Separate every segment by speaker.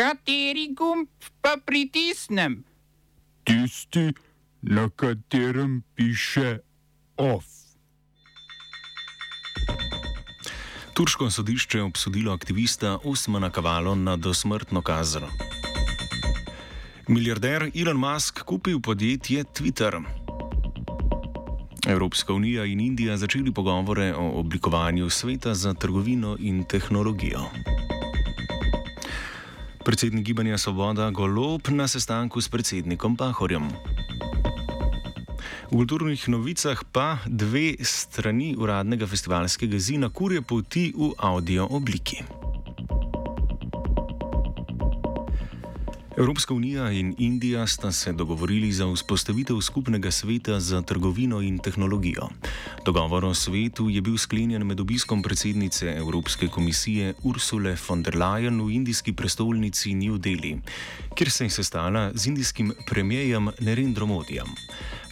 Speaker 1: Kateri gumb pa pritisnem?
Speaker 2: Tisti, na katerem piše OF.
Speaker 3: Turško sodišče je obsodilo aktivista Osmana Kavalo na dosmrtno kazen. Milijarder Elon Musk kupil podjetje Twitter. Evropska unija in Indija začeli pogovore o oblikovanju sveta za trgovino in tehnologijo. Predsednik Gibanja Svoboda Golob na sestanku s predsednikom Pahorjem. V kulturnih novicah pa dve strani uradnega festivalskega zina kurje poti v audio obliki. Evropska unija in Indija sta se dogovorili za vzpostavitev skupnega sveta za trgovino in tehnologijo. Dogovor o svetu je bil sklenjen med obiskom predsednice Evropske komisije Ursule von der Leyen v indijski prestolnici New Delhi, kjer se je sestala z indijskim premijejem Nerendro Modijem.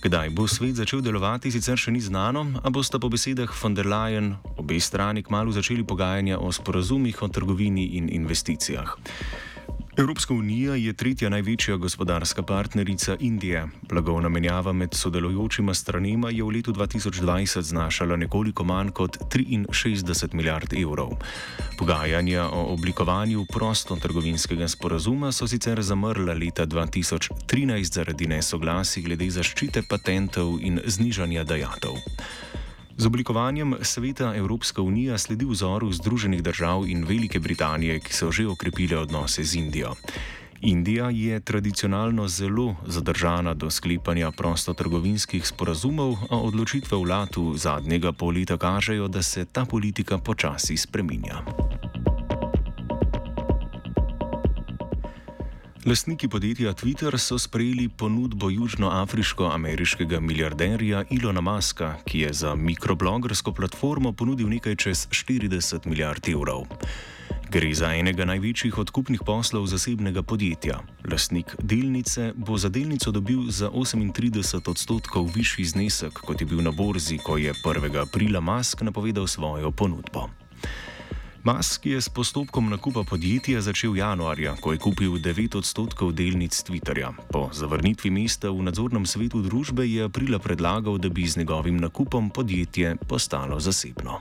Speaker 3: Kdaj bo svet začel delovati, sicer še ni znano, a bosta po besedah von der Leyen obe strani kmalo začeli pogajanja o sporazumih o trgovini in investicijah. Evropska unija je tretja največja gospodarska partnerica Indije. Blagovna menjava med sodelujočima stranima je v letu 2020 znašala nekoliko manj kot 63 milijard evrov. Pogajanja o oblikovanju prostotrgovinskega sporazuma so sicer zamrla leta 2013 zaradi nesoglasij glede zaščite patentov in znižanja dajatov. Z oblikovanjem sveta Evropska unija sledi vzoru Združenih držav in Velike Britanije, ki so že okrepile odnose z Indijo. Indija je tradicionalno zelo zadržana do sklepanja prostotrgovinskih sporazumov, a odločitve vladu zadnjega pol leta kažejo, da se ta politika počasi spreminja. Lastniki podjetja Twitter so sprejeli ponudbo južnoafriško-ameriškega milijarderja Ilona Maska, ki je za mikroblogersko platformo ponudil nekaj čez 40 milijard evrov. Gre za enega največjih odkupnih poslov zasebnega podjetja. Lastnik delnice bo za delnico dobil za 38 odstotkov višji znesek, kot je bil na borzi, ko je 1. aprila Mask napovedal svojo ponudbo. Musk je s postopkom nakupa podjetja začel januarja, ko je kupil 9 odstotkov delnic Twitterja. Po zavrnitvi mesta v nadzornem svetu družbe je aprila predlagal, da bi z njegovim nakupom podjetje postalo zasebno.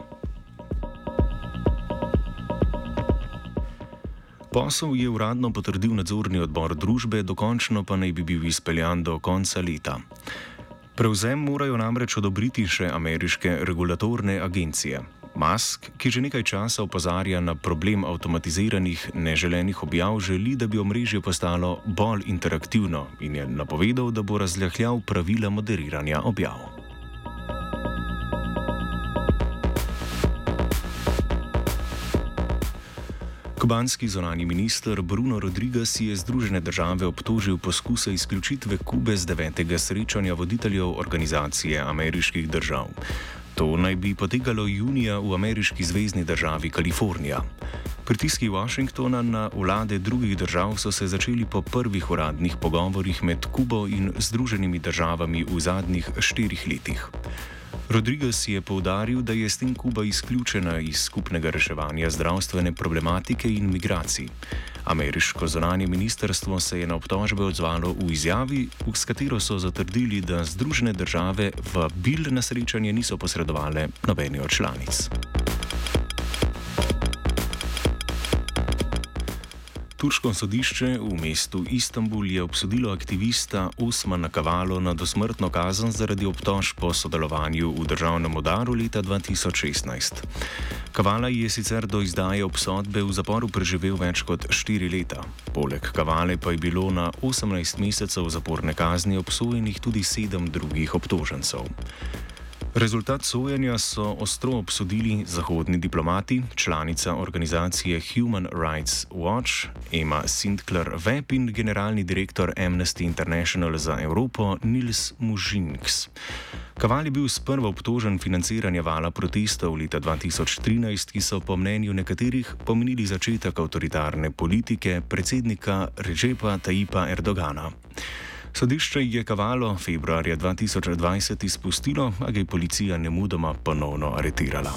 Speaker 3: Posel je uradno potrdil nadzorni odbor družbe, dokončno pa naj bi bil izpeljan do konca leta. Prevzem morajo namreč odobriti še ameriške regulatorne agencije. Musk, ki že nekaj časa opozarja na problem avtomatiziranih neželenih objav, želi, da bi omrežje postalo bolj interaktivno in je napovedal, da bo razljahljal pravila moderiranja objav. Kubanski zonani minister Bruno Rodriguez je Združene države obtožil poskuse izključitve Kube z devetega srečanja voditeljev organizacije ameriških držav. To naj bi potekalo junija v ameriški zvezdni državi Kalifornija. Pritiski Washingtona na vlade drugih držav so se začeli po prvih uradnih pogovorih med Kubo in Združenimi državami v zadnjih štirih letih. Rodriguez je povdaril, da je s tem Kuba izključena iz skupnega reševanja zdravstvene problematike in migracij. Ameriško zonanje ministrstvo se je na obtožbe odzvalo v izjavi, s katero so zatrdili, da Združene države v bil na srečanje niso posredovale nobeni od članic. Turško sodišče v mestu Istanbul je obsodilo aktivista Usmana Kavalo na dosmrtno kazen zaradi obtožb po sodelovanju v državnem udaru leta 2016. Kavala je sicer do izdaje obsodbe v zaporu preživel več kot 4 leta. Poleg Kavale pa je bilo na 18 mesecev zaporne kazni obsojenih tudi sedem drugih obtožencev. Rezultat sojenja so ostro obsodili zahodni diplomati, članica organizacije Human Rights Watch, Emma Sindler Webb in generalni direktor Amnesty International za Evropo Nils Mužinks. Kaval je bil sprva obtožen financiranja vala protestov leta 2013, ki so po mnenju nekaterih pomenili začetek avtoritarne politike predsednika Režepa Tajipa Erdogana. Sodišče je Kavalo februarja 2020 izpustilo, a ga je policija nemudoma ponovno aretirala.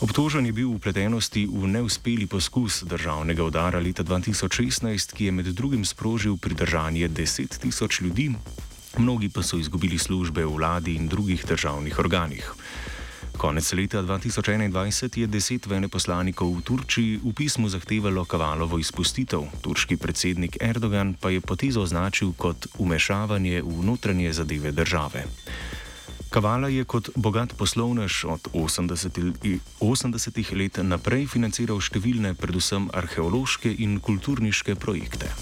Speaker 3: Obtožen je bil v pletenosti v neuspeli poskus državnega udara leta 2016, ki je med drugim sprožil pridržanje 10 tisoč ljudi, mnogi pa so izgubili službe v vladi in drugih državnih organih. Konec leta 2021 je deset veleposlanikov v Turčiji v pismu zahtevalo Kavalovo izpustitev, turški predsednik Erdogan pa je potezo označil kot umešavanje v notranje zadeve države. Kavala je kot bogat poslovnež od 80. 80 let naprej financiral številne, predvsem arheološke in kulturniške projekte.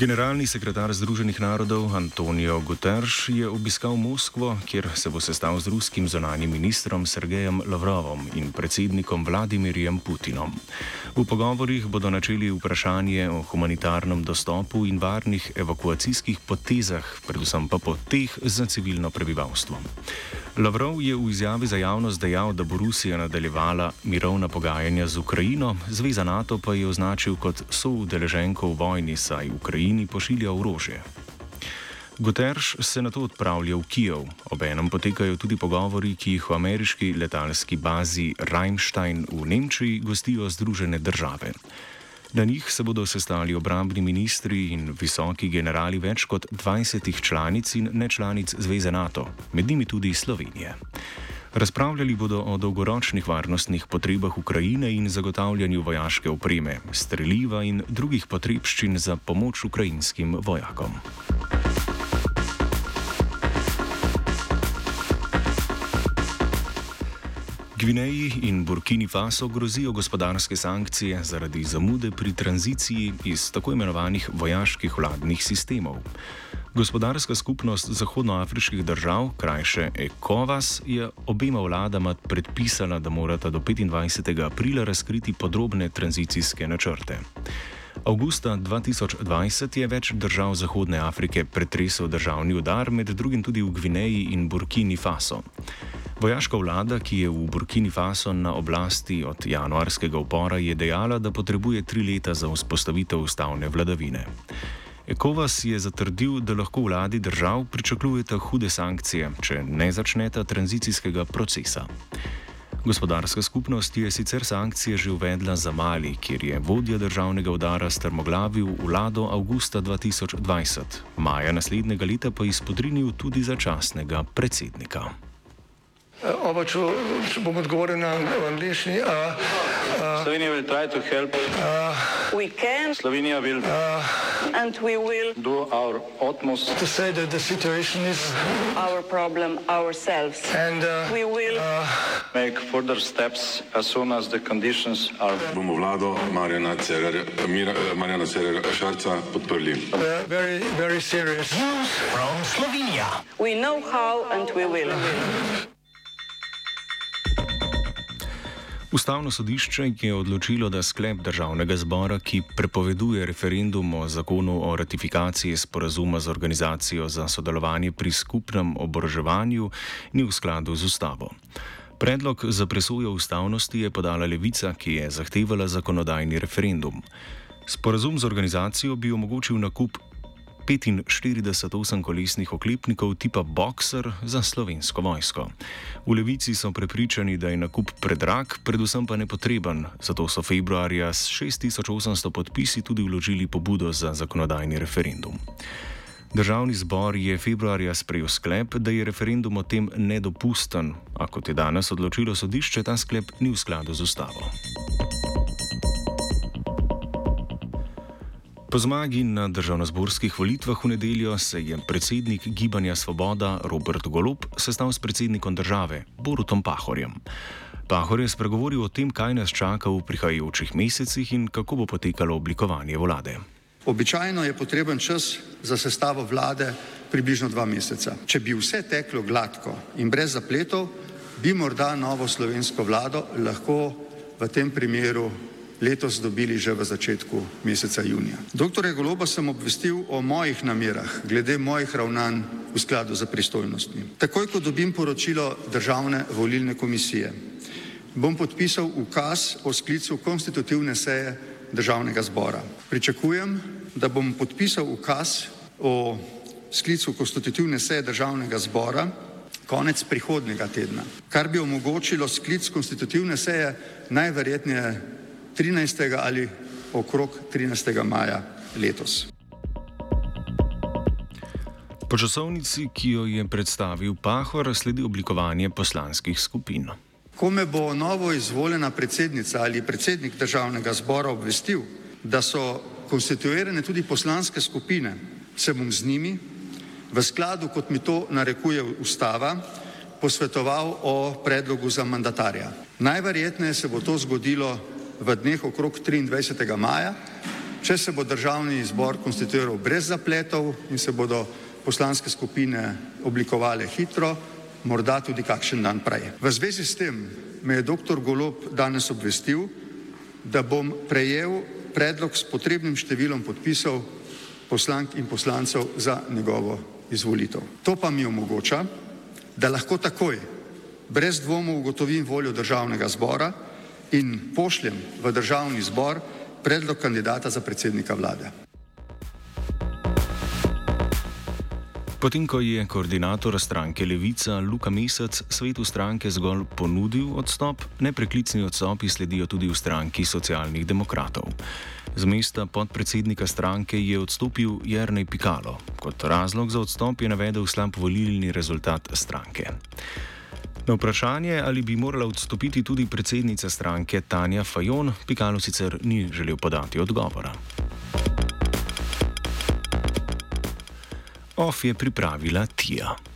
Speaker 3: Generalni sekretar Združenih narodov Antonijo Guterres je obiskal Moskvo, kjer se bo sestal z ruskim zonanjim ministrom Sergejem Lavrovom in predsednikom Vladimirjem Putinom. V pogovorjih bodo načeli vprašanje o humanitarnem dostopu in varnih evakuacijskih potezah, predvsem pa poteh za civilno prebivalstvo. Lavrov je v izjavi za javnost dejal, da bo Rusija nadaljevala mirovna pogajanja z Ukrajino, Zveza NATO pa je označil kot soudeleženko v vojni, saj Ukrajini pošilja orožje. Guterres se na to odpravlja v Kijev, obenem potekajo tudi pogovori, ki jih v ameriški letalski bazi Rheinstein v Nemčiji gostijo Združene države. Na njih se bodo sestali obrambni ministri in visoki generali več kot 20 članic in nečlanic Zveze NATO, med njimi tudi Slovenije. Razpravljali bodo o dolgoročnih varnostnih potrebah Ukrajine in zagotavljanju vojaške opreme, streljiva in drugih potrebščin za pomoč ukrajinskim vojakom. Gvineji in Burkini Faso grozijo gospodarske sankcije zaradi zamude pri tranziciji iz tako imenovanih vojaških vladnih sistemov. Gospodarska skupnost zahodnoafriških držav, krajše ECOWAS, je obema vladama predpisala, da morata do 25. aprila razkriti podrobne tranzicijske načrte. Augusta 2020 je več držav Zahodne Afrike pretresel državni udar, med drugim tudi v Gvineji in Burkini Faso. Vojaška vlada, ki je v Burkini Faso na oblasti od januarskega upora, je dejala, da potrebuje tri leta za vzpostavitev ustavne vladavine. Ekovas je zatrdil, da lahko vladi držav pričakujete hude sankcije, če ne začneta tranzicijskega procesa. Gospodarska skupnost je sicer sankcije že uvedla za Mali, kjer je vodja državnega udara strmoglavil vlado avgusta 2020, maja naslednjega leta pa izpodrinil tudi začasnega predsednika.
Speaker 4: Uh, Oba, če, če bom odgovoril na angliški. Uh,
Speaker 5: uh, Slovenija will try to help.
Speaker 4: uh,
Speaker 6: We can
Speaker 5: Slovenija will
Speaker 6: and we will
Speaker 5: do our utmost
Speaker 4: to say that the situation is,
Speaker 6: our problem ourselves.
Speaker 4: and uh,
Speaker 6: We will
Speaker 5: make further steps as soon as the conditions are
Speaker 7: bomo vlado Marjana Cererja, Mira, eh, Marjana Cererja Šarca podprli.
Speaker 4: uh, very, very serious.
Speaker 6: we know how and we will.
Speaker 3: Ustavno sodišče je odločilo, da sklep državnega zbora, ki prepoveduje referendum o zakonu o ratifikaciji sporazuma z organizacijo za sodelovanje pri skupnem oboroževanju, ni v skladu z ustavo. Predlog za presojo ustavnosti je podala levica, ki je zahtevala zakonodajni referendum. Sporazum z organizacijo bi omogočil nakup 45 osemkolesnih oklepnikov tipa Boxer za slovensko vojsko. V levici so prepričani, da je nakup predrag, predvsem pa nepotreben, zato so februarja s 6800 podpisi tudi vložili pobudo za zakonodajni referendum. Državni zbor je februarja sprejel sklep, da je referendum o tem nedopusten, a kot je danes odločilo sodišče, ta sklep ni v skladu z ustavo. Po zmagi na državnozborskih volitvah v nedeljo se je predsednik Gibanja Svoboda Robert Golob sestal s predsednikom države Borutom Pahorjem. Pahor je spregovoril o tem, kaj nas čaka v prihajajočih mesecih in kako bo potekalo oblikovanje vlade.
Speaker 8: Običajno je potreben čas za sestavo vlade približno dva meseca. Če bi vse teklo gladko in brez zapletov, bi morda novo slovensko vlado lahko v tem primeru letos dobili že v začetku meseca junija. Dr. Goloba sem obvestil o mojih namerah glede mojih ravnanj v skladu za pristojnostmi. Takoj, ko dobim poročilo Državne volilne komisije, bom podpisal ukaz o sklicu konstitutivne seje državnega zbora. Pričakujem, da bom podpisal ukaz o sklicu konstitutivne seje državnega zbora konec prihodnega tedna, kar bi omogočilo sklic konstitutivne seje najverjetneje 13. ali okrog 13. maja letos.
Speaker 3: Po časovnici, ki jo je predstavil Pahor, sledi oblikovanje poslanskih skupin.
Speaker 8: Ko me bo novo izvoljena predsednica ali predsednik državnega zbora obvestil, da so konstituirane tudi poslanske skupine, se bom z njimi v skladu, kot mi to narekuje ustava, posvetoval o predlogu za mandatarja. Najverjetneje se bo to zgodilo v dneh okrog 23. maja, če se bo državni zbor konstituiral brez zapletov in se bodo poslanske skupine oblikovale hitro, morda tudi kakšen dan prej. V zvezi s tem me je dr. Golob danes obvestil, da bom prejel predlog s potrebnim številom podpisov poslank in poslancev za njegovo izvolitev. To pa mi omogoča, da lahko takoj, brez dvomov, ugotovim voljo državnega zbora in pošljem v državni zbor predlog kandidata za predsednika vlade.
Speaker 3: Potem, ko je koordinator stranke Levica Luka Mesec svetu stranke zgolj ponudil odstop, nepreklicni odstopi sledijo tudi v stranki socialnih demokratov. Z mesta podpredsednika stranke je odstopil Jrnej Pikalo. Kot razlog za odstop je navedel slab volilni rezultat stranke. Na vprašanje, ali bi morala odstopiti tudi predsednica stranke Tanja Fajon, Pikalo sicer ni želel podati odgovora. OF je pripravila Tija.